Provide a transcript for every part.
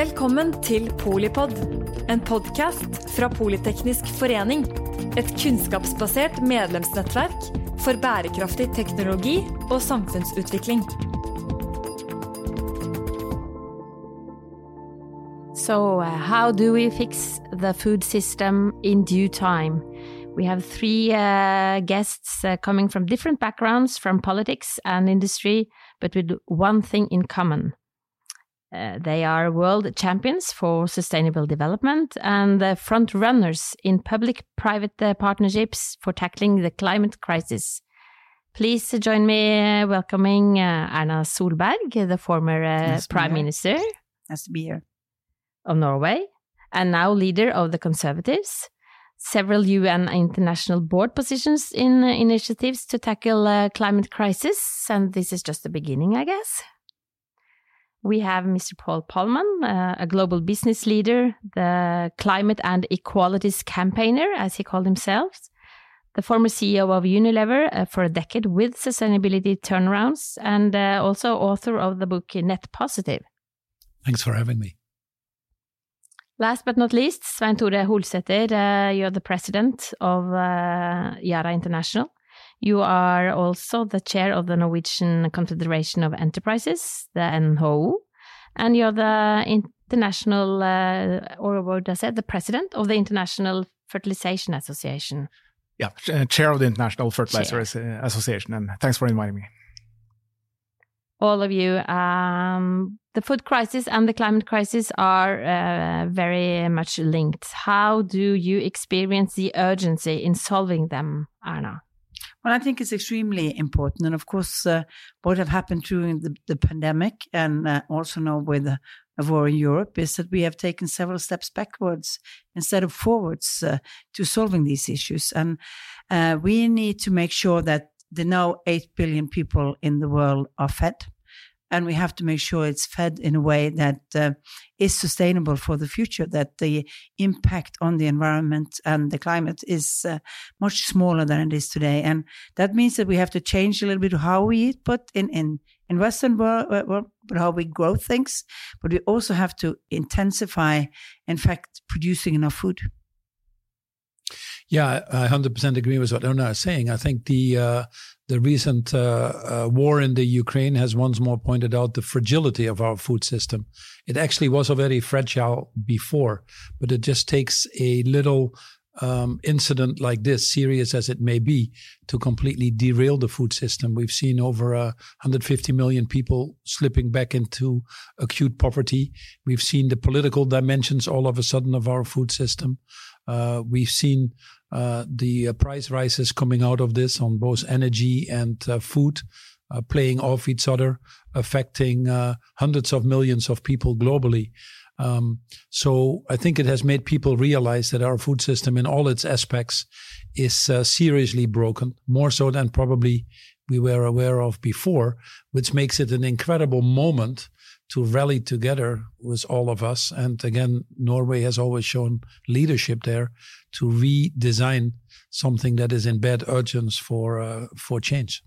Velkommen til Polipod, en podkast fra Politeknisk forening. Et kunnskapsbasert medlemsnettverk for bærekraftig teknologi og samfunnsutvikling. So, uh, how do we fix the food system in due time? We have three uh, guests uh, coming from different backgrounds, from politics and industry, but with one thing in common. Uh, they are world champions for sustainable development and the front runners in public private uh, partnerships for tackling the climate crisis. Please join me welcoming uh, Erna Solberg, the former Nice Prime. Minister Nice to be here. of Norway and now leader of the Conservatives. Several UN international board positions in uh, initiatives to tackle uh, climate crisis, and this is just the beginning, I guess. We have Mr. Paul Polman, uh, a global business leader, the climate and equalities campaigner, as he called himself, the former CEO of Unilever uh, for a decade with sustainability turnarounds, and uh, also author of the book Net Positive. Thanks for having me. Last but not least, Svein Tore Holsether, uh, you're the president of uh, Yara International. You are also the chair of the Norwegian Confederation of Enterprises, the NHO, and you're the international, uh, or what I say, the president of the International Fertilization Association. Yeah, uh, chair of the International Fertilizer As- uh, Association, and thanks for inviting me. all of you. Um, the food crisis and the climate crisis are uh, very much linked. How do you experience the urgency in solving them, Erna? Well, I think it's extremely important. And of course, uh, what have happened during the, the pandemic and uh, also now with a war in Europe is that we have taken several steps backwards instead of forwards uh, to solving these issues. And uh, we need to make sure that the now 8 billion people in the world are fed. And we have to make sure it's fed in a way that uh, is sustainable for the future, that the impact on the environment and the climate is uh, much smaller than it is today. And that means that we have to change a little bit how we eat, but in, in, in Western world, world, but how we grow things. But we also have to intensify, in fact, producing enough food. Yeah, I 100% agree with what Erna is saying. I think the uh, the recent uh, uh, war in the Ukraine has once more pointed out the fragility of our food system. It actually was already fragile before, but it just takes a little um, incident like this, serious as it may be, to completely derail the food system. We've seen over uh, 150 million people slipping back into acute poverty. We've seen the political dimensions all of a sudden of our food system. Uh, we've seen uh, the uh, price rises coming out of this on both energy and uh, food, uh, playing off each other, affecting uh, hundreds of millions of people globally. Um, so I think it has made people realize that our food system, in all its aspects, is uh, seriously broken, more so than probably we were aware of before, which makes it an incredible moment to rally together with all of us. And again, Norway has always shown leadership there to redesign something that is in bad urgence for uh, for change.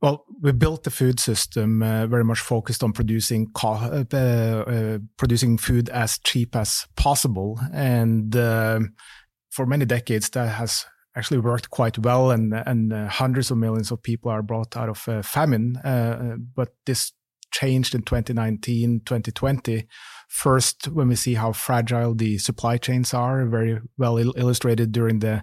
Well, we built the food system uh, very much focused on producing uh, uh, producing food as cheap as possible, and um for many decades that has actually worked quite well, and and uh, hundreds of millions of people are brought out of uh, famine. Uh, but this changed in 2019, 2020. First, when we see how fragile the supply chains are, very well il- illustrated during the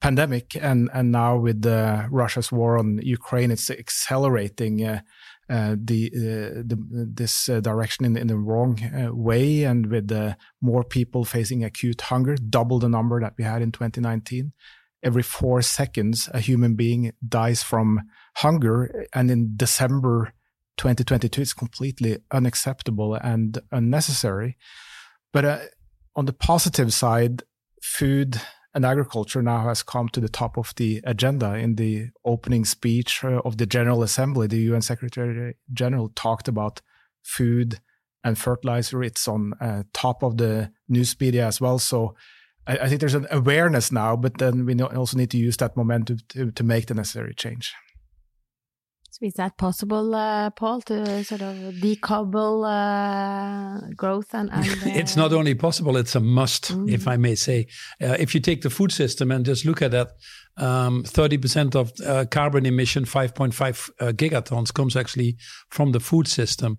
pandemic and and now with Russia's war on Ukraine, it's accelerating uh, uh, the, uh, the this uh, direction in, in the wrong uh, way, and with more people facing acute hunger, double the number that we had in 2019. Every four seconds, a human being dies from hunger, and in December 2022, is completely unacceptable and unnecessary. But uh, on the positive side, food and agriculture now has come to the top of the agenda. In the opening speech uh, of the General Assembly, the UN Secretary General talked about food and fertilizer. It's on uh, top of the news media as well. So I, I think there's an awareness now, but then we also need to use that momentum to, to make the necessary change. Is that possible, uh, Paul, to sort of decouple uh, growth and? and uh, it's not only possible; it's a must, mm. if I may say. Uh, if you take the food system and just look at that, um, 30% of uh, carbon emission, 5.5 uh, gigatons, comes actually from the food system,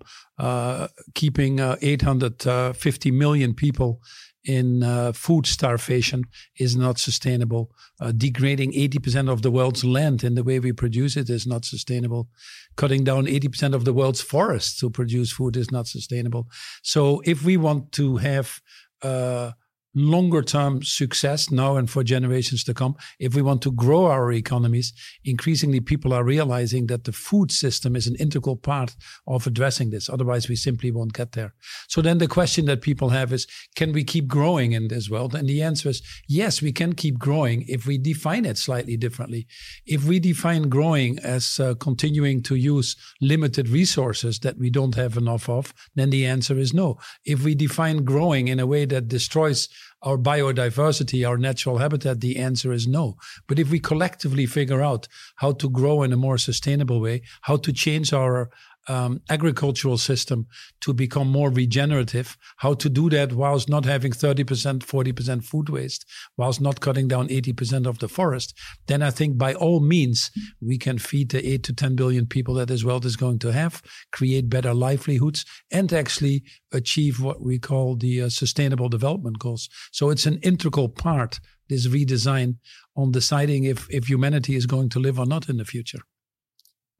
keeping 850 million people in uh, food starvation is not sustainable. Uh, degrading 80% of the world's land in the way we produce it is not sustainable. Cutting down 80% of the world's forests to produce food is not sustainable. So if we want to have uh, longer term success now and for generations to come. If we want to grow our economies, increasingly people are realizing that the food system is an integral part of addressing this. Otherwise, we simply won't get there. So then the question that people have is, can we keep growing in this world? And the answer is yes, we can keep growing if we define it slightly differently. If we define growing as uh, continuing to use limited resources that we don't have enough of, then the answer is no. If we define growing in a way that destroys our biodiversity, our natural habitat? The answer is no. But if we collectively figure out how to grow in a more sustainable way, how to change our um, agricultural system to become more regenerative, how to do that whilst not having 30%, 40% food waste, whilst not cutting down 80% of the forest, then I think by all means we can feed the 8 to 10 billion people that this world is going to have, create better livelihoods, and actually achieve what we call the uh, sustainable development goals. So it's an integral part, this redesign, on deciding if, if humanity is going to live or not in the future.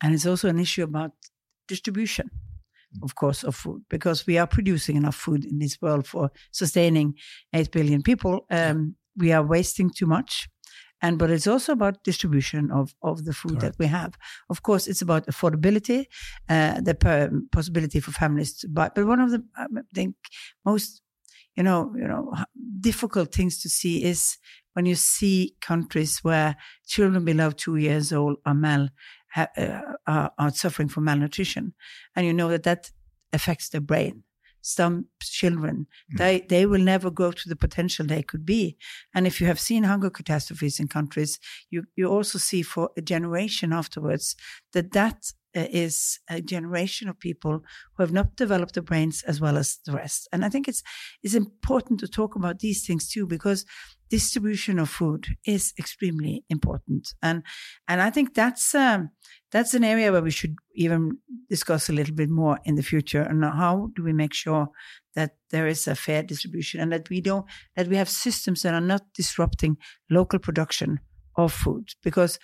And it's also an issue about distribution, of course, of food because we are producing enough food in this world for sustaining 8 billion people. Um, we are wasting too much. And but it's also about distribution of, of the food Correct. that we have. Of course, it's about affordability, uh, the possibility for families to buy. But one of the I think most you know you know difficult things to see is when you see countries where children below two years old are mal ha- uh, are, are suffering from malnutrition, and you know that that affects their brain. Some children mm. they they will never grow to the potential they could be. And if you have seen hunger catastrophes in countries you you also see for a generation afterwards that that uh, is a generation of people who have not developed the brains as well as the rest and i think it's it's important to talk about these things too because distribution of food is extremely important and and i think that's um, that's an area where we should even discuss a little bit more in the future. And how do we make sure that there is a fair distribution and that we don't that we have systems that are not disrupting local production of food? Because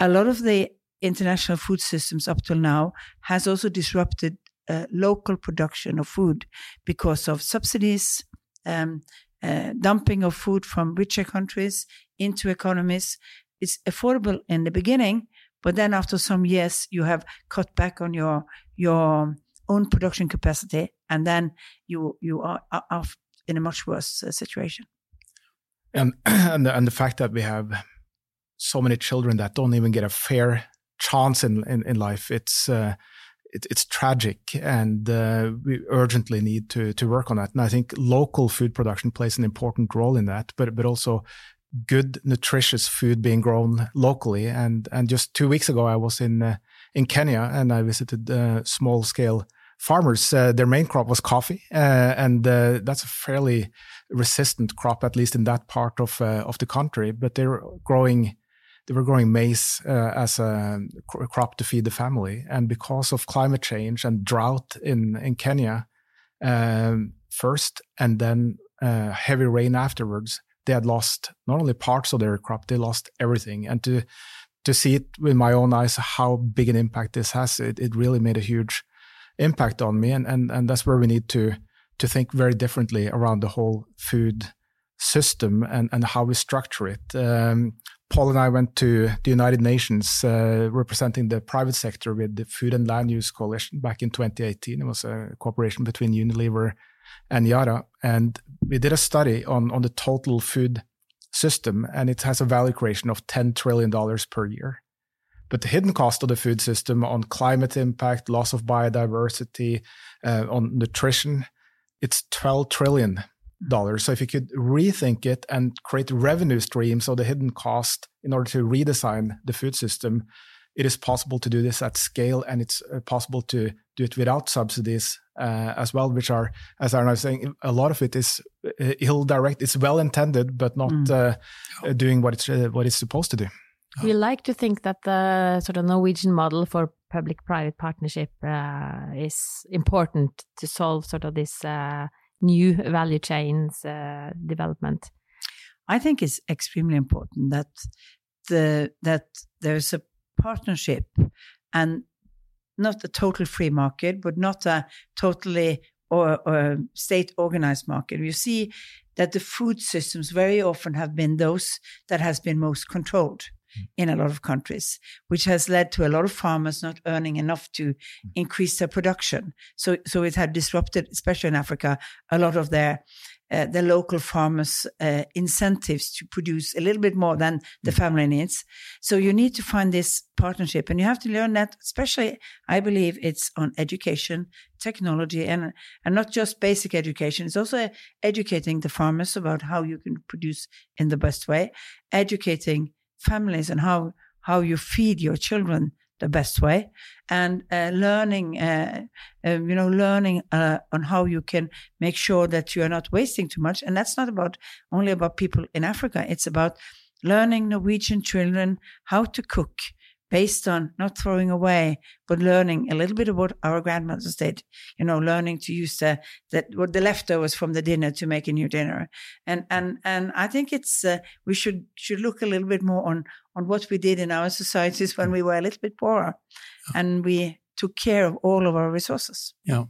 a lot of the international food systems up till now has also disrupted uh, local production of food because of subsidies, um, uh, dumping of food from richer countries into economies. It's affordable in the beginning, but then after some years, you have cut back on your your own production capacity, and then you you are, are in a much worse uh, situation. And and the, and the fact that we have so many children that don't even get a fair chance in in, in life, it's. Uh, it, it's tragic, and uh, we urgently need to to work on that. And I think local food production plays an important role in that, but but also good, nutritious food being grown locally. And and just two weeks ago, I was in uh, in Kenya and I visited uh, small scale farmers. Uh, their main crop was coffee, uh, and uh, that's a fairly resistant crop, at least in that part of uh, of the country. But they're growing. They were growing maize as a crop to feed the family, and because of climate change and drought in in Kenya, um, first, and then heavy rain afterwards, they had lost not only parts of their crop, they lost everything. And to to see it with my own eyes how big an impact this has, it, it really made a huge impact on me. And, and and that's where we need to to think very differently around the whole food system and, and how we structure it. Um, Paul and I went to the United Nations uh, representing the private sector with the Food and Land Use Coalition back in 2018. It was a cooperation between Unilever and Yara. And we did a study on, on the total food system, and it has a value creation of $10 trillion per year. But the hidden cost of the food system on climate impact, loss of biodiversity, uh, on nutrition, it's $12 trillion. So if you could rethink it and create revenue streams of the hidden cost in order to redesign the food system, it is possible to do this at scale, and it's uh, possible to do it without subsidies uh, as well, which are, as Erna was saying, a lot of it is uh, ill direct. It's well intended, but not mm. uh, doing what it's uh, what it's supposed to do. We like to think that the sort of Norwegian model for public-private partnership uh, is important to solve sort of this uh, new value chains uh, development. I think it's extremely important that the that there's a partnership and not a total free market, but not a totally or, or state organized market. You see that the food systems very often have been those that has been most controlled in a lot of countries, which has led to a lot of farmers not earning enough to increase their production. So, so it had disrupted, especially in Africa, a lot of their uh, the local farmers uh, incentives to produce a little bit more than the family needs. So you need to find this partnership, and you have to learn that. Especially, I believe it's on education, technology, and and not just basic education. It's also educating the farmers about how you can produce in the best way, educating families and how how you feed your children the best way. And uh, learning uh, uh, you know learning uh, on how you can make sure that you are not wasting too much. And that's not about only about people in africa. It's about learning norwegian children how to cook based on not throwing away, but learning a little bit of what our grandmothers did. You know, learning to use the that what the leftovers from the dinner to make a new dinner. And and and I think it's uh, we should should look a little bit more on on what we did in our societies when we were a little bit poorer, and we took care of all of our resources. Yeah.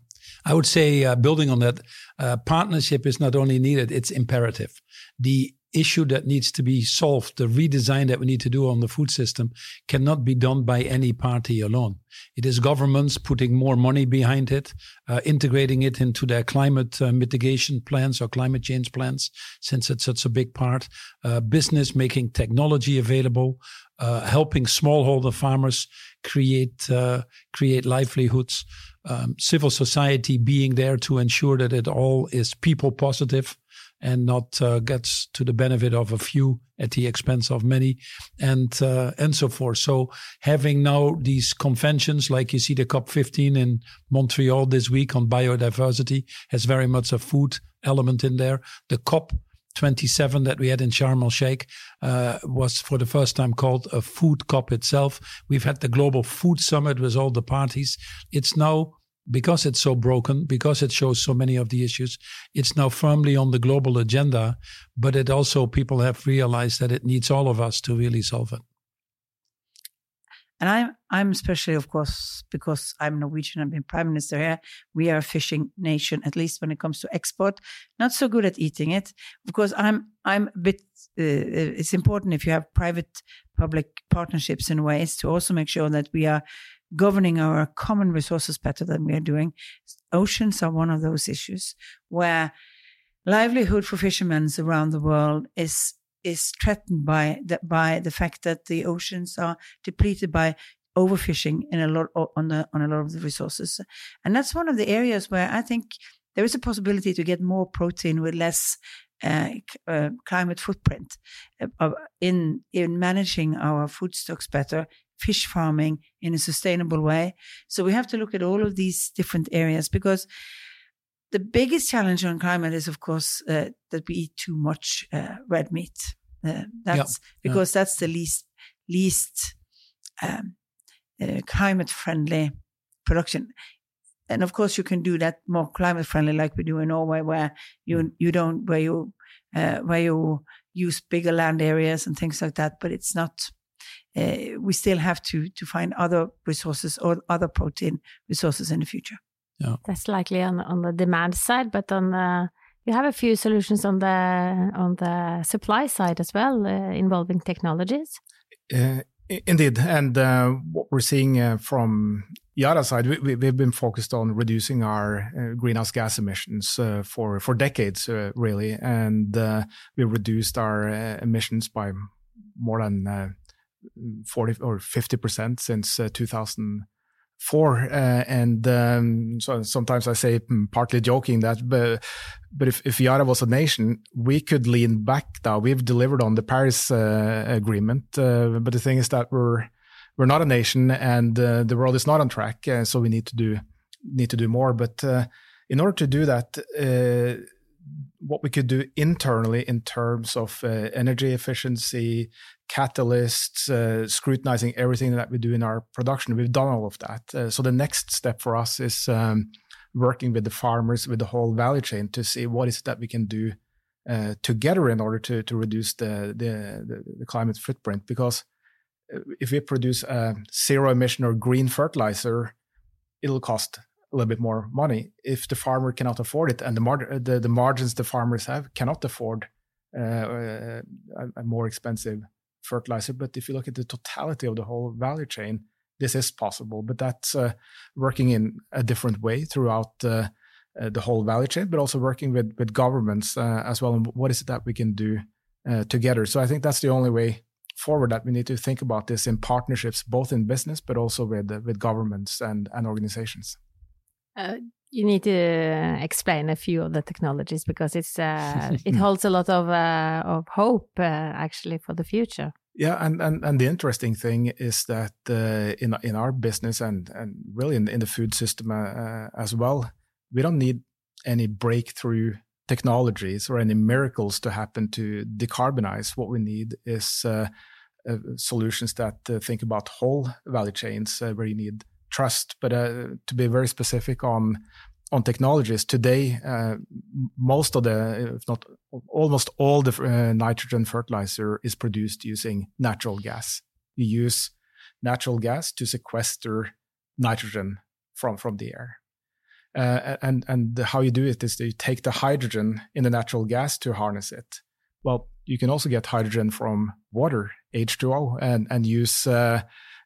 I would say, uh, building on that, uh, partnership is not only needed, it's imperative. The issue that needs to be solved, the redesign that we need to do on the food system, cannot be done by any party alone. It is governments putting more money behind it, uh, integrating it into their climate uh, mitigation plans or climate change plans, since it's such a big part. Uh, business making technology available, uh, helping smallholder farmers create uh, create livelihoods. Um, civil society being there to ensure that it all is people positive and not uh, gets to the benefit of a few at the expense of many, and uh, and so forth. So having now these conventions, like you see the COP 15 in Montreal this week on biodiversity, has very much a food element in there. The COP 27 that we had in Sharm el Sheikh uh, was for the first time called a food COP itself. We've had the Global Food Summit with all the parties. It's now because it's so broken, because it shows so many of the issues, it's now firmly on the global agenda. But it also, people have realized that it needs all of us to really solve it. And I'm, I'm especially, of course, because I'm Norwegian, I've been prime minister here. We are a fishing nation, at least when it comes to export. Not so good at eating it, because I'm, I'm a bit. Uh, it's important if you have private-public partnerships in ways to also make sure that we are governing our common resources better than we are doing. Oceans are one of those issues where livelihood for fishermen around the world is is threatened by the, by the fact that the oceans are depleted by overfishing in a lot on the on a lot of the resources, and that's one of the areas where I think there is a possibility to get more protein with less uh, uh, climate footprint uh, in in managing our food stocks better fish farming in a sustainable way. So we have to look at all of these different areas because the biggest challenge on climate is, of course, uh, that we eat too much uh, red meat. Uh, that's because that's the least least um, uh, climate friendly production. And of course, you can do that more climate friendly, like we do in Norway, where you mm. you don't where you uh, where you use bigger land areas and things like that. But it's not uh, we still have to to find other resources or other protein resources in the future. Yeah. That's likely on on the demand side, but on the you have a few solutions on the on the supply side as well, uh, involving technologies. Uh, indeed, and uh, what we're seeing uh, from Yara side, we, have been focused on reducing our uh, greenhouse gas emissions uh, for for decades, really, and we reduced our emissions by more than 40 or 50% since uh, 2004. Uh, and um, so sometimes I say, mm, partly joking, that but, but if, if Yara was a nation, we could lean back now. We've delivered on the Paris uh, Agreement. Uh, but the thing is that we're we're not a nation, and uh, the world is not on track. Uh, so we need to do need to do more. But in order to do that, what we could do internally in terms of uh, energy efficiency, catalysts, uh, scrutinizing everything that we do in our production. We've done all of that. Uh, so the next step for us is um, working with the farmers, with the whole value chain to see what is it that we can do uh, together in order to, to reduce the, the, the, climate footprint. Because uh, if we produce a zero emission or green fertilizer, it'll cost a little bit more money. If the farmer cannot afford it and the, mar- the, the margins the farmers have cannot afford uh, a, a more expensive fertilizer. But if you look at the totality of the whole value chain, this is possible. But that's uh, working in a different way throughout uh, uh, the whole value chain, but also working with with governments uh, as well. And what is it that we can do uh, together? So I think that's the only way forward that we need to think about this in partnerships, both in business, but also with with governments and and organizations. Uh, you need to explain a few of the technologies because it's uh, it holds a lot of uh, of hope uh, actually for the future. Yeah, and, and and the interesting thing is that uh, in in our business and and really in, in the food system uh, as well, we don't need any breakthrough technologies or any miracles to happen to decarbonize. What we need is solutions that think about whole value chains where you need trust. But uh, to be very specific on on technologies today, uh, most of the, if not almost all the uh, nitrogen fertilizer is produced using natural gas. You use natural gas to sequester nitrogen from from the air. Uh, and and how you do it is that you take the hydrogen in the natural gas to harness it. Well, you can also get hydrogen from water, H2O, and and use uh,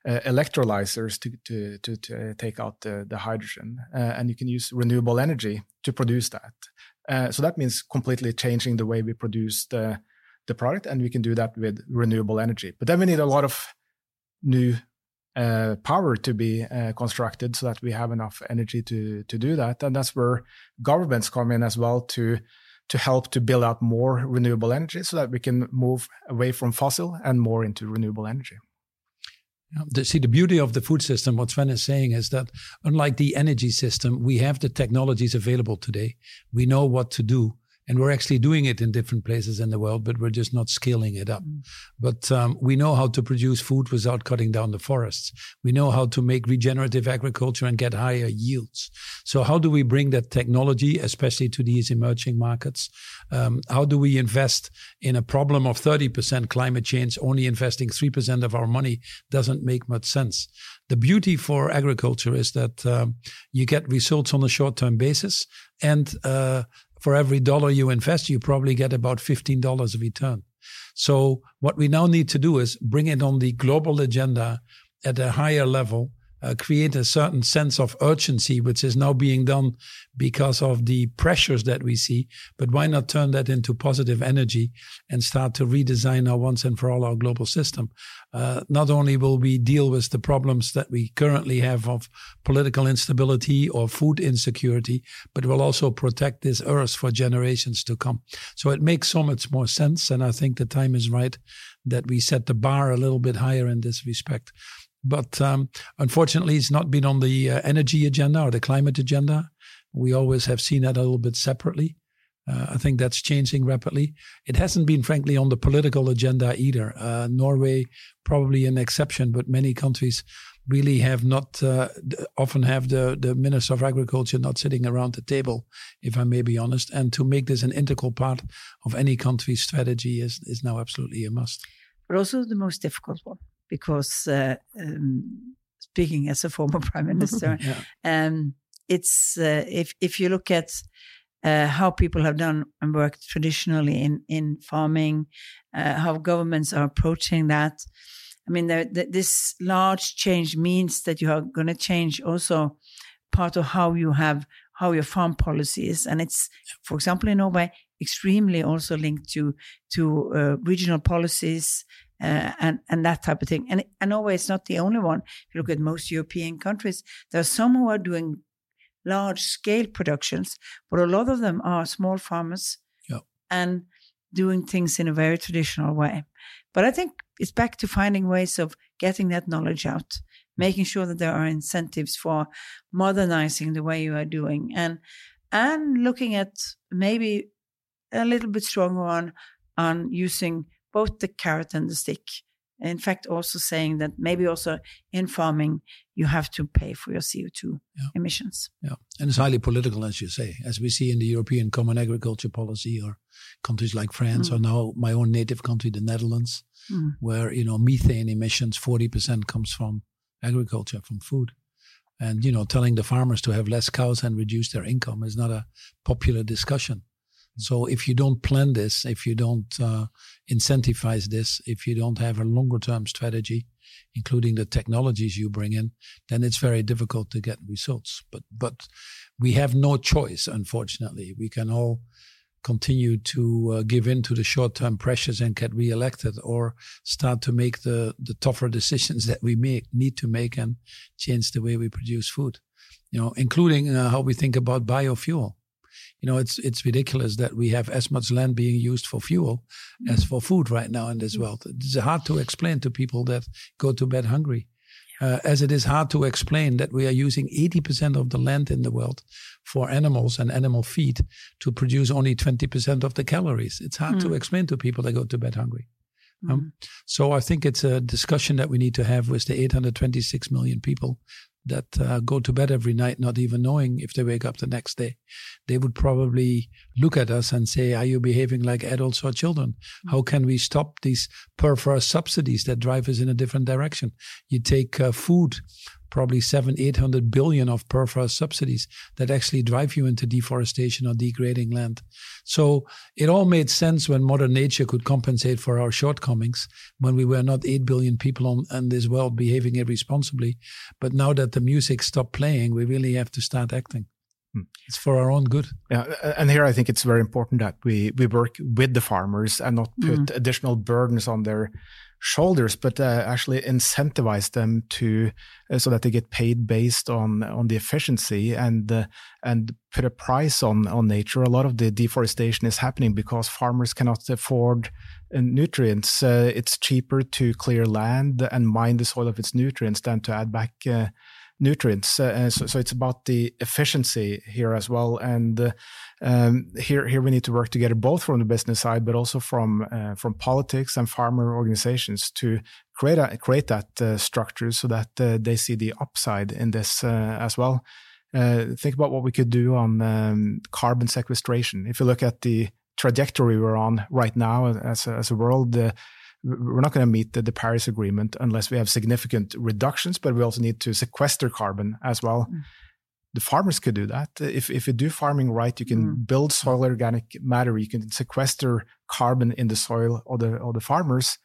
uh, electrolyzers to, to, to, to, take out the, the hydrogen. Uh, and you can use renewable energy to produce that. Uh, so that means completely changing the way we produce the, the product, and we can do that with renewable energy. But then we need a lot of new uh, power to be uh, constructed so that we have enough energy to to do that, and that's where governments come in as well to to help to build out more renewable energy so that we can move away from fossil and more into renewable energy. See, the beauty of the food system, what Svein is saying is that unlike the energy system, we have the technologies available today. We know what to do and we're actually doing it in different places in the world, but we're just not scaling it up. Mm. But um, we know how to produce food without cutting down the forests. We know how to make regenerative agriculture and get higher yields. So how do we bring that technology, especially to these emerging markets? Um, how do we invest in a problem of 30% climate change? Only investing 3% of our money doesn't make much sense. The beauty for agriculture is that um, you get results on a short-term basis and uh, for every dollar you invest, you probably get about $15 of return. So what we now need to do is bring it on the global agenda at a higher level uh, create a certain sense of urgency, which is now being done because of the pressures that we see. But why not turn that into positive energy and start to redesign our once and for all our global system? Uh, not only will we deal with the problems that we currently have of political instability or food insecurity, but we'll also protect this earth for generations to come. So it makes so much more sense. And I think the time is right that we set the bar a little bit higher in this respect. But um, unfortunately, it's not been on the uh, energy agenda or the climate agenda. We always have seen that a little bit separately. Uh, I think that's changing rapidly. It hasn't been, frankly, on the political agenda either. Uh, Norway, probably an exception, but many countries really have not uh, often have the the minister of agriculture not sitting around the table, if I may be honest. And to make this an integral part of any country's strategy is is now absolutely a must. But also the most difficult one because uh, um, speaking as a former prime minister, yeah. um, it's uh, if if you look at uh, how people have done and worked traditionally in in farming, uh, how governments are approaching that. I mean, there, this large change means that you are going to change also part of how you have how your farm policy is, and it's, for example, in Norway, extremely also linked to to uh, regional policies uh, and and that type of thing. And and Norway is not the only one. If you look at most European countries, there are some who are doing large scale productions, but a lot of them are small farmers and doing things in a very traditional way. But I think it's back to finding ways of getting that knowledge out, making sure that there are incentives for modernizing the way you are doing, and and looking at maybe a little bit stronger on on using both the carrot and the stick. In fact, also saying that maybe also in farming you have to pay for your CO2 Yeah. emissions. Yeah, and it's highly political, as you say, as we see in the European Common Agriculture Policy, or countries like France, Mm. or now my own native country, the Netherlands, Mm. where you know methane emissions forty percent comes from agriculture, from food, and you know telling the farmers to have less cows and reduce their income is not a popular discussion. So if you don't plan this, if you don't uh, incentivize this, if you don't have a longer term strategy, including the technologies you bring in, then it's very difficult to get results. But but we have no choice, unfortunately. We can all continue to uh, give in to the short term pressures and get reelected, or start to make the the tougher decisions that we make need to make and change the way we produce food. You know, including uh, how we think about biofuel. You know, it's it's ridiculous that we have as much land being used for fuel as for food right now in this world. It's hard to explain to people that go to bed hungry. Uh, as it is hard to explain that we are using 80% of the land in the world for animals and animal feed to produce only 20% of the calories. It's hard to Mm. explain to people that go to bed hungry. Mm. Um, so I think it's a discussion that we need to have with the 826 million people that uh, go to bed every night not even knowing if they wake up the next day. They would probably look at us and say, Are you behaving like adults or children? How can we stop these perverse subsidies that drive us in a different direction? You take uh, food, probably seven, eight hundred billion of perverse subsidies that actually drive you into deforestation or degrading land. So it all made sense when Mother Nature could compensate for our shortcomings when we were not 8 billion people on, on this world behaving irresponsibly. But now that the music stopped playing, we really have to start acting. Hmm. It's for our own good. Yeah, and here I think it's very important that we we work with the farmers and not put additional burdens on their shoulders, but uh, actually incentivize them to uh, so that they get paid based on on the efficiency and uh, and put a price on on nature. A lot of the deforestation is happening because farmers cannot afford uh, nutrients. Uh, it's cheaper to clear land and mine the soil of its nutrients than to add back. Nutrients. Uh, so, so it's about the efficiency here as well. And uh, um, here, here we need to work together, both from the business side, but also from uh, from politics and farmer organizations to create a, create that uh, structure so that uh, they see the upside in this uh, as well. Think about what we could do on um, carbon sequestration. If you look at the trajectory we're on right now as a, as a world, we're not going to meet the, the, Paris Agreement unless we have significant reductions, but we also need to sequester carbon as well. Mm. The farmers could do that. If, if you do farming right, you can mm. build soil organic matter, you can sequester carbon in the soil of the, of the farmers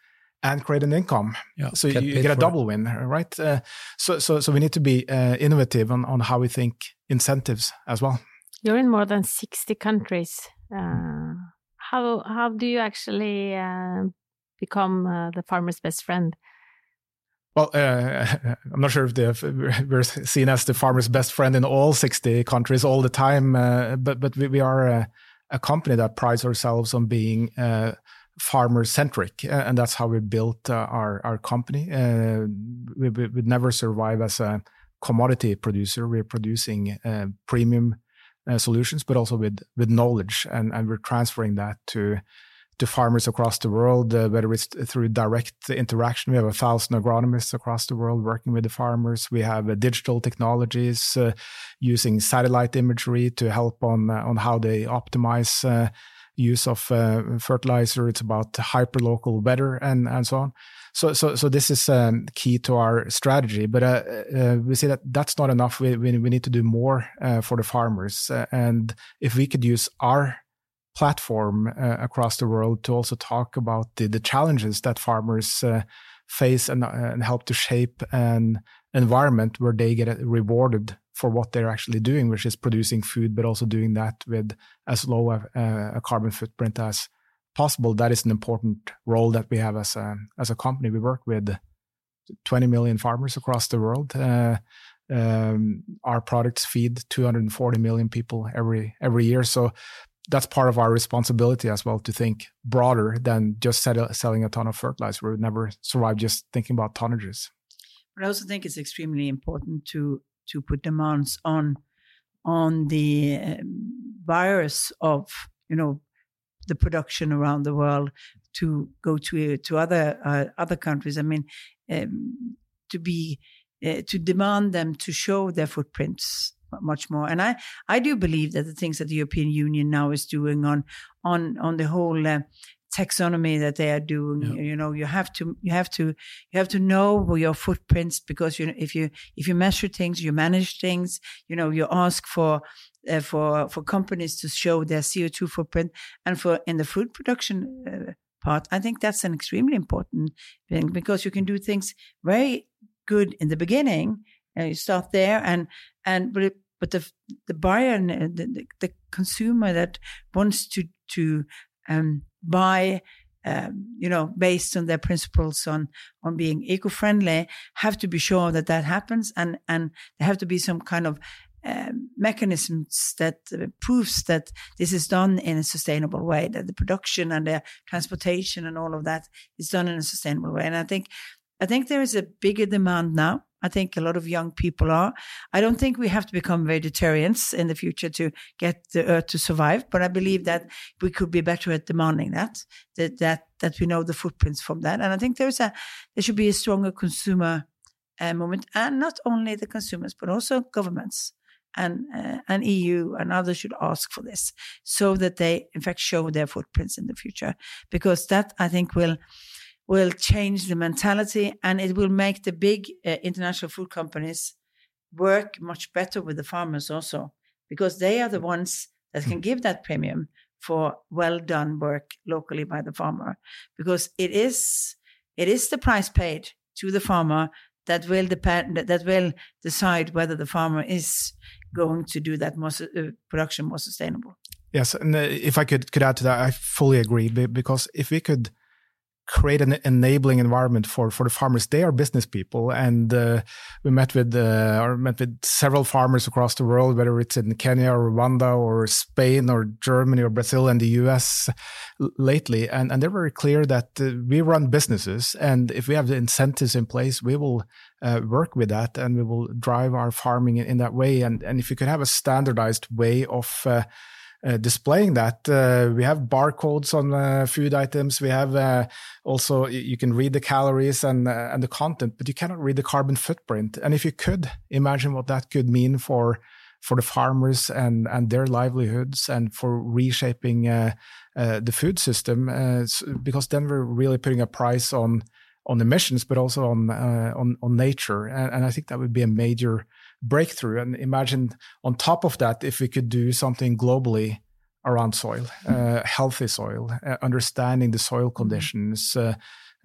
and create an income. Yeah, so you, you get a double it. win, right? Uh, so, so, so we need to be uh, innovative on, on how we think incentives as well. You're in more than 60 countries. Uh, how, how do you actually uh, become uh, the farmer's best friend? Well, uh, I'm not sure if we're seen as the farmer's best friend in all 60 countries all the time, uh, but but we, we are a, a, company that prides ourselves on being uh, farmer centric, and that's how we built uh, our our company. Uh, we would never survive as a commodity producer. We're producing uh, premium solutions, but also with with knowledge, and and we're transferring that to to farmers across the world, uh, whether it's through direct interaction. We have a thousand agronomists across the world working with the farmers. We have uh, digital technologies uh, using satellite imagery to help on on how they optimize use of fertilizer. It's about hyperlocal weather and and so on. So so so this is um, key to our strategy. But we see that that's not enough. We we, we need to do more for the farmers. and if we could use our platform uh, across the world to also talk about the, the challenges that farmers uh, face and, uh, and, help to shape an environment where they get rewarded for what they're actually doing, which is producing food, but also doing that with as low a, a carbon footprint as possible. That is an important role that we have as a, as a company. We work with 20 million farmers across the world. Uh, um, our products feed 240 million people every every year. So that's part of our responsibility as well to think broader than just sell, selling a ton of fertilizer. We would never survive just thinking about tonnages. But I also think it's extremely important to to put demands on on the um, buyers of you know the production around the world to go to to other uh, other countries. I mean, um, to be uh, to demand them to show their footprints much more. And I I do believe that the things that the European Union now is doing on on on the whole uh, taxonomy that they are doing yeah. you know you have to you have to you have to know your footprints because you know if you if you measure things you manage things you know you ask for uh, for for companies to show their co2 footprint and for in the food production uh, part i think that's an extremely important thing because you can do things very good in the beginning you start there and and but it, but the the buyer and the, the, the consumer that wants to to um, buy um, you know, based on their principles on on being eco-friendly, have to be sure that that happens, and and there have to be some kind of uh, mechanisms that uh, proves that this is done in a sustainable way, that the production and the transportation and all of that is done in a sustainable way. And I think I think there is a bigger demand now. I think a lot of young people are. I don't think we have to become vegetarians in the future to get the earth to survive, but I believe that we could be better at demanding that, that, that, that we know the footprints from that. And I think there's a, there should be a stronger consumer uh, and not only the consumers, but also governments and uh, and EU and others should ask for this so that they in fact show their footprints in the future because that I think will will change the mentality and it will make the big uh, international food companies work much better with the farmers also because they are the ones that can give that premium for well done work locally by the farmer. Because it is it is the price paid to the farmer that will depend that will decide whether the farmer is going to do that more, uh, production more sustainable. Yes and uh, if i could could add to that i fully agree because if we could create an enabling environment for for the farmers. They are business people, and uh, we met with uh, or met with several farmers across the world, whether it's in Kenya or Rwanda or Spain or Germany or Brazil and the U.S. lately, and and they're very clear that uh, we run businesses, and if we have the incentives in place, we will. Uh, work with that and we will drive our farming in, in, that way and and if you could have a standardized way of uh, displaying that. Uh, we have barcodes on uh, food items. We have uh, also you can read the calories and uh, and the content, but you cannot read the carbon footprint. And if you could imagine what that could mean for for the farmers and and their livelihoods and for reshaping uh, the food system, because then we're really putting a price on on emissions, but also on on on nature. And, and I think that would be a major breakthrough. And imagine on top of that, if we could do something globally around soil, uh, healthy soil, uh, understanding the soil mm-hmm. conditions. Uh,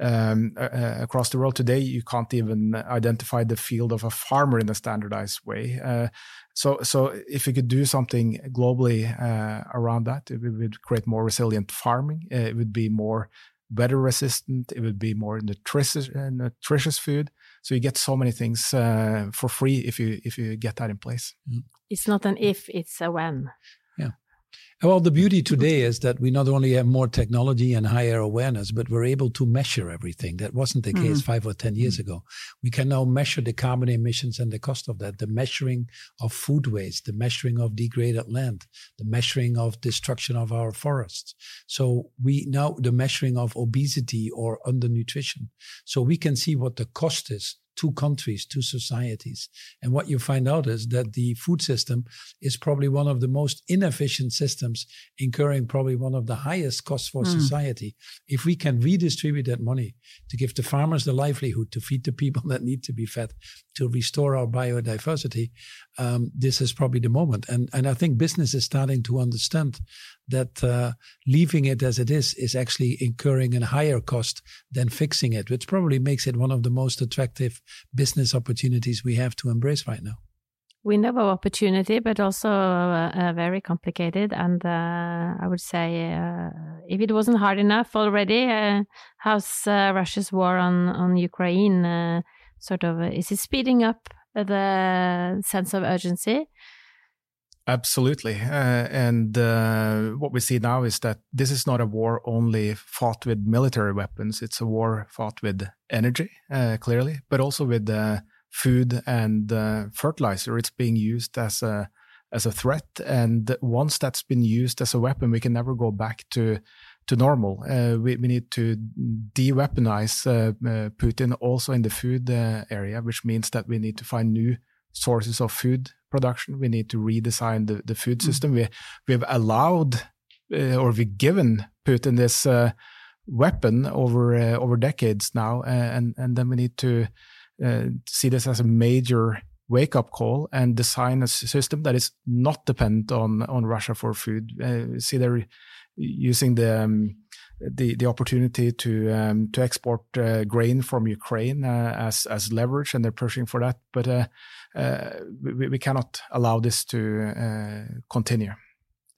um, uh, across the world today, you can't even identify the field of a farmer in a standardized way. Uh, so, so if we could do something globally uh, around that, it would create more resilient farming. it would be more weather resistant. It would be more nutritious, nutritious food. So you get so many things uh, for free if you if you get that in place. It's not an if; it's a when. Well, the beauty today is that we not only have more technology and higher awareness, but we're able to measure everything. That wasn't the mm-hmm. case five or 10 years mm-hmm. ago. We can now measure the carbon emissions and the cost of that, the measuring of food waste, the measuring of degraded land, the measuring of destruction of our forests. So we now, the measuring of obesity or undernutrition. So we can see what the cost is two countries, two societies. And what you find out is that the food system is probably one of the most inefficient systems, incurring probably one of the highest costs for mm. society. If we can redistribute that money to give the farmers the livelihood, to feed the people that need to be fed, to restore our biodiversity, um, this is probably the moment. And and I think business is starting to understand that uh, leaving it as it is is actually incurring a higher cost than fixing it, which probably makes it one of the most attractive business opportunities we have to embrace right now. Window of opportunity, but also uh, uh, very complicated. And uh, I would say, uh, if it wasn't hard enough already, uh, how's Russia's war on on Ukraine? sort of, is it speeding up the sense of urgency? Absolutely. Uh, and uh, what we see now is that this is not a war only fought with military weapons. It's a war fought with energy, uh, clearly, but also with uh, food and uh, fertilizer. It's being used as a as a threat, and once that's been used as a weapon, we can never go back to to normal. Uh, we, we need to de-weaponize Putin also in the food area, which means that we need to find new sources of food production. We need to redesign the, the food mm. system. Mm. We we've allowed uh, or we've given Putin this uh, weapon over uh, over decades now, uh, and and then we need to uh, see this as a major wake up call and design a system that is not dependent on on Russia for food. Uh, see they're using the um, the the opportunity to um, to export uh, grain from Ukraine uh, as as leverage, and they're pushing for that. But uh, uh we, we, cannot allow this to uh, continue.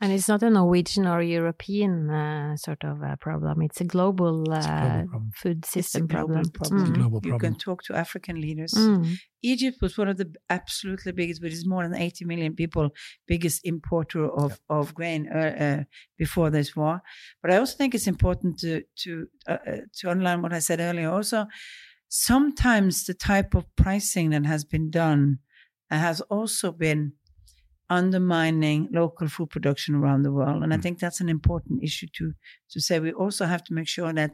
And it's not a Norwegian or European uh, sort of uh, problem. It's a global, uh, a global food system problem. problem. Mm. Global you can talk to African leaders. Mm. Egypt was one of the absolutely biggest, but it's more than 80 million people, biggest importer of, yeah. of grain uh, uh, before this war. But I also think it's important to to uh, to underline what I said earlier. Also, sometimes the type of pricing that has been done has also been undermining local food production around the world. And I mm. think that's an important issue to to say. We also have to make sure that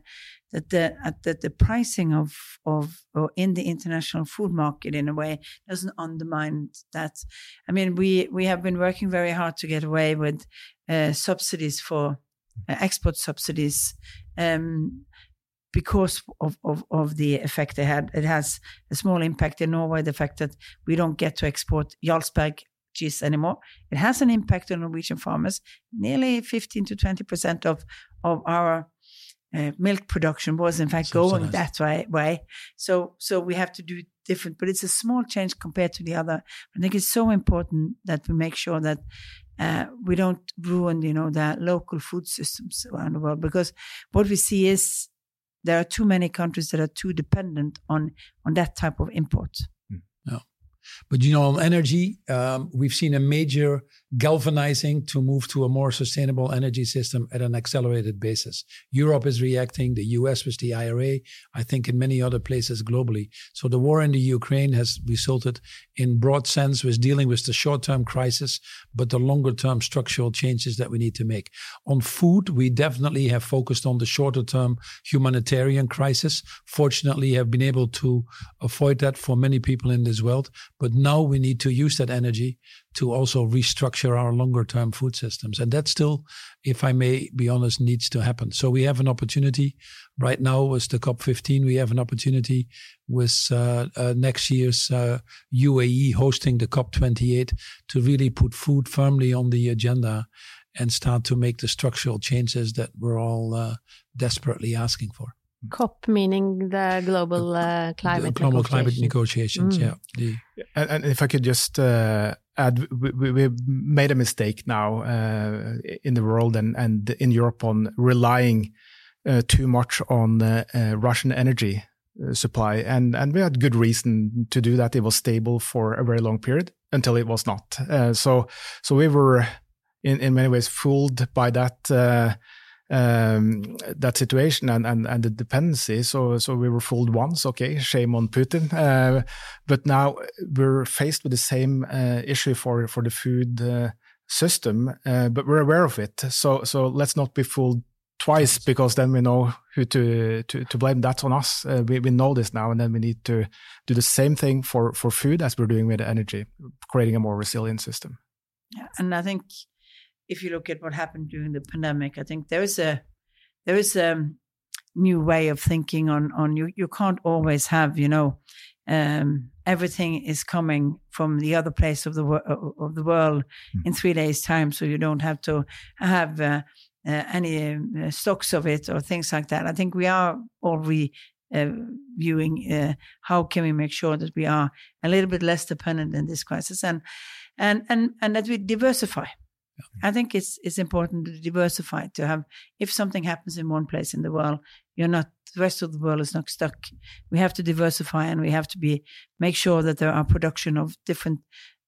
that the that the pricing of of or in the international food market in a way doesn't undermine that. I mean, we we have been working very hard to get away with uh, subsidies for uh, export subsidies. Um, because of, of, of the effect they had. It has a small impact in Norway, the fact that we don't get to export Jarlsberg cheese anymore. It has an impact on Norwegian farmers. Nearly 15 to 20 percent of of our uh, milk production was in fact going that way, way. So so we have to do different, but it's a small change compared to the other. I think it's so important that we make sure that uh, we don't ruin, you know, the local food systems around the world because what we see is there are too many countries that are too dependent on on that type of import. But you know, on energy, um, we've seen a major galvanizing to move to a more sustainable energy system at an accelerated basis. Europe is reacting, the US with the IRA, I think in many other places globally. So the war in the Ukraine has resulted in broad sense with dealing with the short-term crisis, but the longer-term structural changes that we need to make. On food, we definitely have focused on the shorter-term humanitarian crisis. Fortunately, have been able to avoid that for many people in this world. But now we need to use that energy to also restructure our longer term food systems. And that still, if I may be honest, needs to happen. So we have an opportunity right now with the COP15. We have an opportunity with uh, uh, next year's uh, UAE hosting the COP28 to really put food firmly on the agenda and start to make the structural changes that we're all uh, desperately asking for. COP meaning the global uh, climate the global climate negotiations. Mm. Yeah. The, and, and, if I could just uh, we, we, made a mistake now uh, in the world and and in Europe on relying uh, too much on uh, uh, Russian energy supply, and and we had good reason to do that. It was stable for a very long period until it was not. so so we were in in many ways fooled by that um, that situation and, and, and the dependency. So, so we were fooled once. Okay, shame on Putin. Uh, but now we're faced with the same uh, issue for for the food uh, system, uh, but we're aware of it. So, so let's not be fooled twice because then we know who to to, to blame. That's on us. Uh, we we know this now, and then we need to do the same thing for for food as we're doing with energy, creating a more resilient system. Yeah, and I think if you look at what happened during the pandemic, I think there is a there is a new way of thinking on on you. You can't always have you know um, everything is coming from the other place of the of the world mm. in three days' time, so you don't have to have. Uh, uh, any uh, stocks of it or things like that. I think we are already uh, viewing uh, how can we make sure that we are a little bit less dependent in this crisis and and and and that we diversify. I think it's it's important to diversify to have if something happens in one place in the world, you're not the rest of the world is not stuck. We have to diversify and we have to be make sure that there are production of different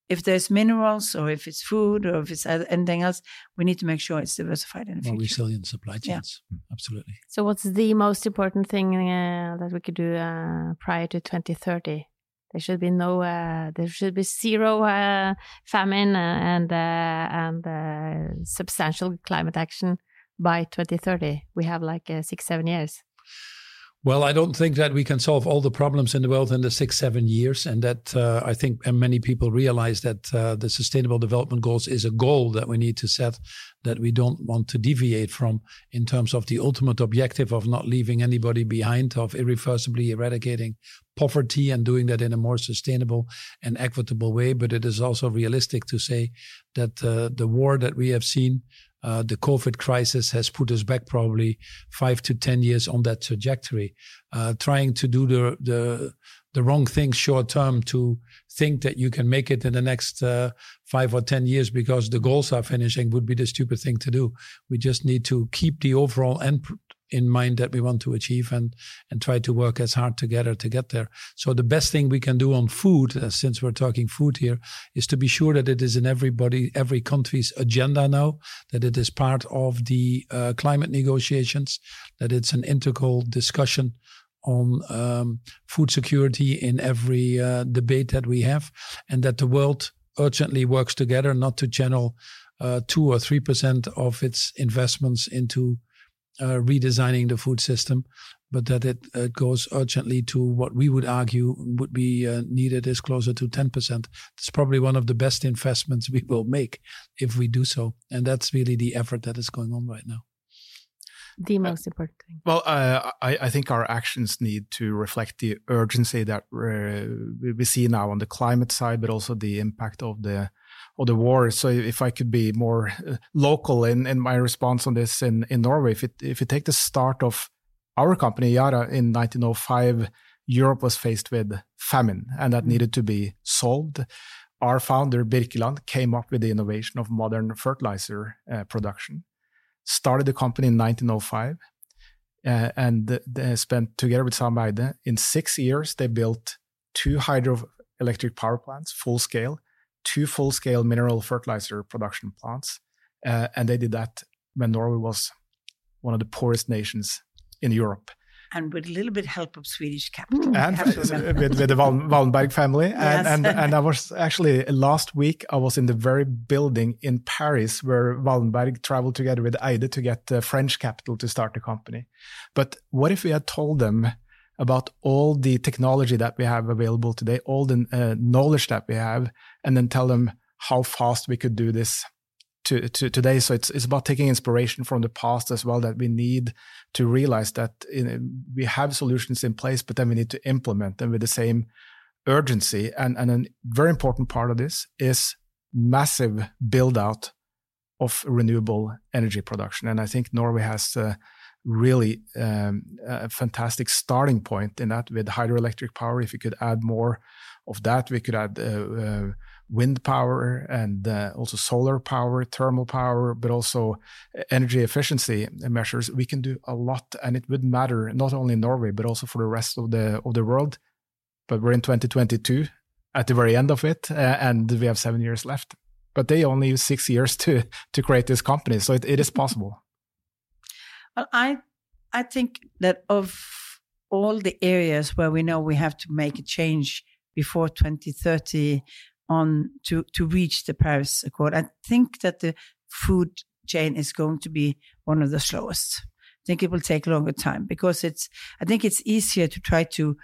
if there's minerals or if it's food or if it's anything else, we need to make sure it's diversified in the More future. resilient supply chains. Yeah. Absolutely. So, what's the most important thing uh, that we could do uh, prior to 2030? There should be no, uh, there should be zero uh, famine uh, and uh, and substantial climate action by 2030. We have like six, seven years. Well, I don't think that we can solve all the problems in the world in the six, seven years. And that uh, I think many people realize that uh, the Sustainable Development Goals is a goal that we need to set that we don't want to deviate from in terms of the ultimate objective of not leaving anybody behind, of irreversibly eradicating poverty and doing that in a more sustainable and equitable way. But it is also realistic to say that uh, the war that we have seen uh, the COVID crisis has put us back probably five to ten years on that trajectory. Uh, trying to do the the the wrong things short term to think that you can make it in the next uh, five or ten years because the goals are finishing would be the stupid thing to do. We just need to keep the overall end in mind that we want to achieve and and try to work as hard together to get there. So the best thing we can do on food, uh, since we're talking food here, is to be sure that it is in everybody every country's agenda now, that it is part of the uh, climate negotiations, that it's an integral discussion on um, food security in every uh, debate that we have, and that the world urgently works together not to channel uh, two or three percent of its investments into uh, redesigning the food system, but that it, it, goes urgently to what we would argue would be uh, needed is closer to 10%. It's probably one of the best investments we will make if we do so. And that's really the effort that is going on right now. The most important thing. Well, uh, I, I, think our actions need to reflect the urgency that uh, we see now on the climate side, but also the impact of the of the war. So if I could be more uh, local in, in my response on this in, in Norway, if it, if you take the start of our company, Yara, in 1905, Europe was faced with famine and that mm. needed to be solved. Our founder, Birkeland, came up with the innovation of modern fertilizer uh, production, started the company in 1905, uh, and they spent together with Sam Eyde, in six years, they built two hydroelectric power plants, full scale, two full scale mineral fertilizer production plants. Uh, and they did that when Norway was one of the poorest nations in Europe. And with a little bit help of Swedish capital. And with, with, the Wallenberg family. And, yes. and, and I was actually last week, I was in the very building in Paris where Wallenberg traveled together with Eyde to get the French capital to start the company. But what if we had told them about all the technology that we have available today, all the uh, knowledge that we have, and then tell them how fast we could do this to, to today. So it's it's about taking inspiration from the past as well. That we need to realize that in, we have solutions in place, but then we need to implement them with the same urgency. And and a very important part of this is massive build out of renewable energy production. And I think Norway has. Uh, really um, a fantastic starting point in that with hydroelectric power. If we could add more of that, we could add uh, uh, wind power and uh, also solar power, thermal power, but also energy efficiency measures. We can do a lot, and it would matter not only in Norway but also for the rest of the of the world. But we're in 2022 at the very end of it, uh, and we have seven years left. But they only use six years to to create this company, so it, it is possible. Well, I I think that of all the areas where we know we have to make a change before 2030 on to to reach the Paris Accord, I think that the food chain is going to be one of the slowest. I think it will take a longer time because it's. I think it's easier to try to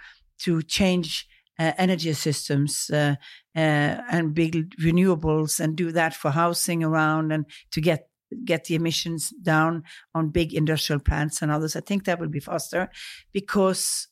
to change uh, energy systems uh, uh, and build renewables and do that for housing around and to get get the emissions down on big industrial plants and others. I think that will be faster because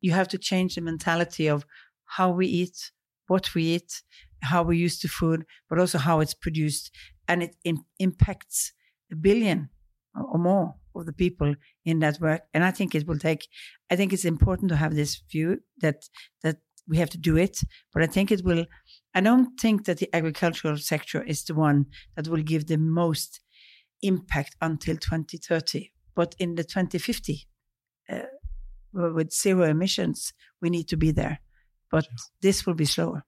you have to change the mentality of how we eat, what we eat, how we use the food, but also how it's produced. And it impacts a billion or more of the people in that work. And I think it will take, I think it's important to have this view that, that we have to do it, but I think it will, I don't think that the agricultural sector is the one that will give the most impact until 2030. But in the 2050, uh, with zero emissions, we need to be there. But this will be slower.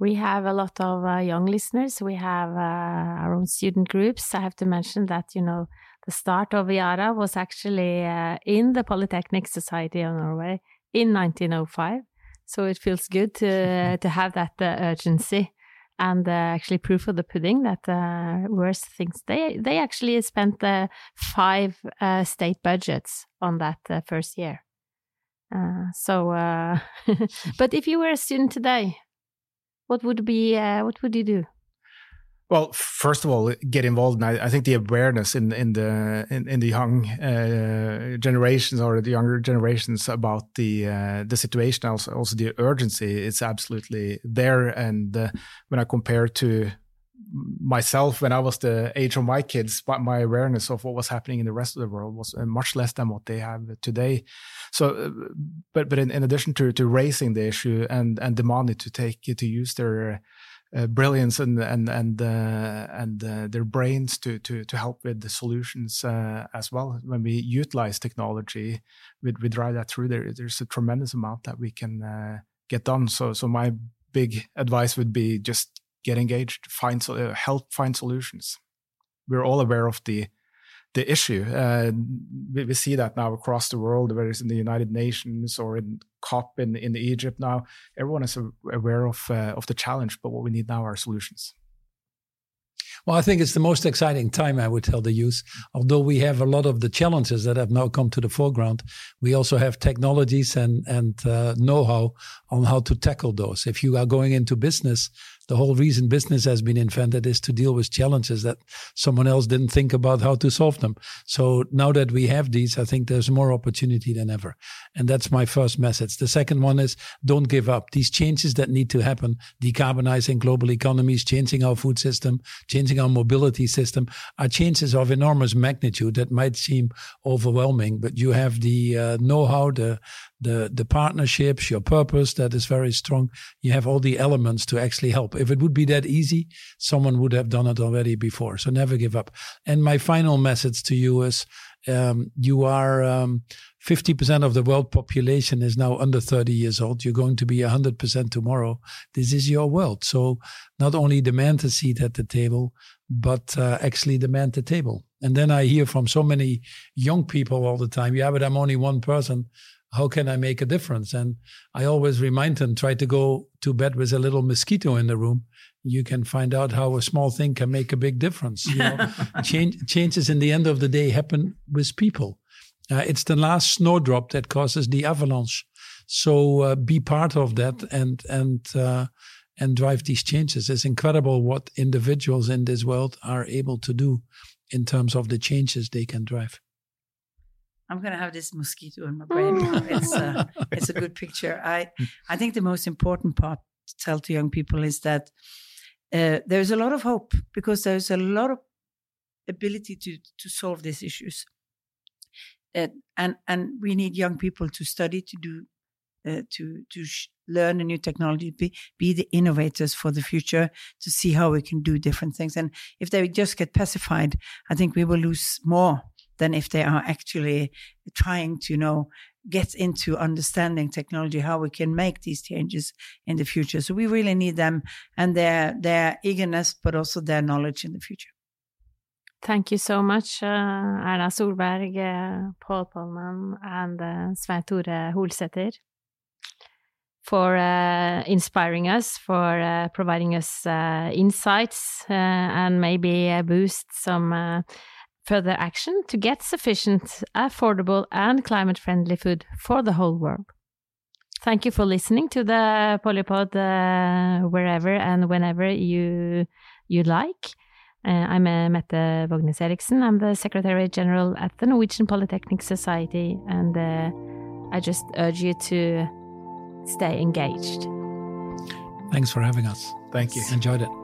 We have a lot of uh, young listeners. We have uh, our own student groups. I have to mention that, you know, the start of Yara was actually uh, in the Polytechnic Society of Norway in 1905. So it feels good to, to have that uh, urgency and uh, actually proof of the pudding that uh, worst things. They they actually spent uh, five uh, state budgets on that uh, first year. Uh, so but if you were a student today what would be what would you do well, first of all, get involved. And I, I think the awareness in in the in, in the young uh, generations or the younger generations about the uh, the situation, also also the urgency, it's absolutely there. And uh, when I compare to myself when I was the age of my kids, but my awareness of what was happening in the rest of the world was uh, much less than what they have today. So, uh, but but in, in addition to to raising the issue and and demanding to take to use their uh, brilliance and and and uh, and uh, their brains to to to help with the solutions uh, as well. When we utilize technology, we, we drive that through. There, there's a tremendous amount that we can uh, get done. So so my big advice would be just get engaged, find help find solutions. We're all aware of the the issue. Uh, we, we, see that now across the world, whether it's in the United Nations or in COP in, in Egypt now. Everyone is aware of, uh, of the challenge, but what we need now are solutions. Well, I think it's the most exciting time, I would tell the youth. Although we have a lot of the challenges that have now come to the foreground, we also have technologies and, and uh, know how on how to tackle those. If you are going into business, the whole reason business has been invented is to deal with challenges that someone else didn't think about how to solve them. So now that we have these, I think there's more opportunity than ever. And that's my first message. The second one is don't give up. These changes that need to happen, decarbonizing global economies, changing our food system, changing our mobility system, are changes of enormous magnitude that might seem overwhelming, but you have the uh, know-how, the the the partnerships, your purpose that is very strong. You have all the elements to actually help. If it would be that easy, someone would have done it already before. So never give up. And my final message to you is: um, you are. Um, 50% of the world population is now under 30 years old. You're going to be 100% tomorrow. This is your world. So not only demand a seat at the table, but uh, actually demand the table. And then I hear from so many young people all the time, yeah, but I'm only one person how can I make a difference? And I always remind them, try to go to bed with a little mosquito in the room. You can find out how a small thing can make a big difference. You know, change, changes in the end of the day happen with people. Uh, it's the last snowdrop that causes the avalanche. So uh, be part of that and and uh, and drive these changes. It's incredible what individuals in this world are able to do in terms of the changes they can drive. I'm going to have this mosquito in my brain. it's, uh, it's a good picture. I, I think the most important part to tell to young people is that uh, there's a lot of hope because there's a lot of ability to, to solve these issues. Uh, and, and we need young people to study, to do, uh, to, to sh- learn a new technology, be, be the innovators for the future, to see how we can do different things. And if they just get pacified, I think we will lose more than if they are actually trying to you know get into understanding technology how we can make these changes in the future. So we really need them and their their eagerness but also their knowledge in the future. Thank you so much, uh, Erna Solberg, uh, Paul Polman, and uh, Svein Tore for uh, inspiring us, for uh, providing us uh, insights, uh, and maybe boost some further action to get sufficient, affordable, and climate friendly food for the whole world. Thank you for listening to the Polypod uh, wherever and whenever you you like. Uh, I'm uh, Mette Vognes Eriksen. I'm the Secretary General at the Norwegian Polytechnic Society, and uh, I just urge you to stay engaged. Thanks for having us. Thank you. Enjoyed it.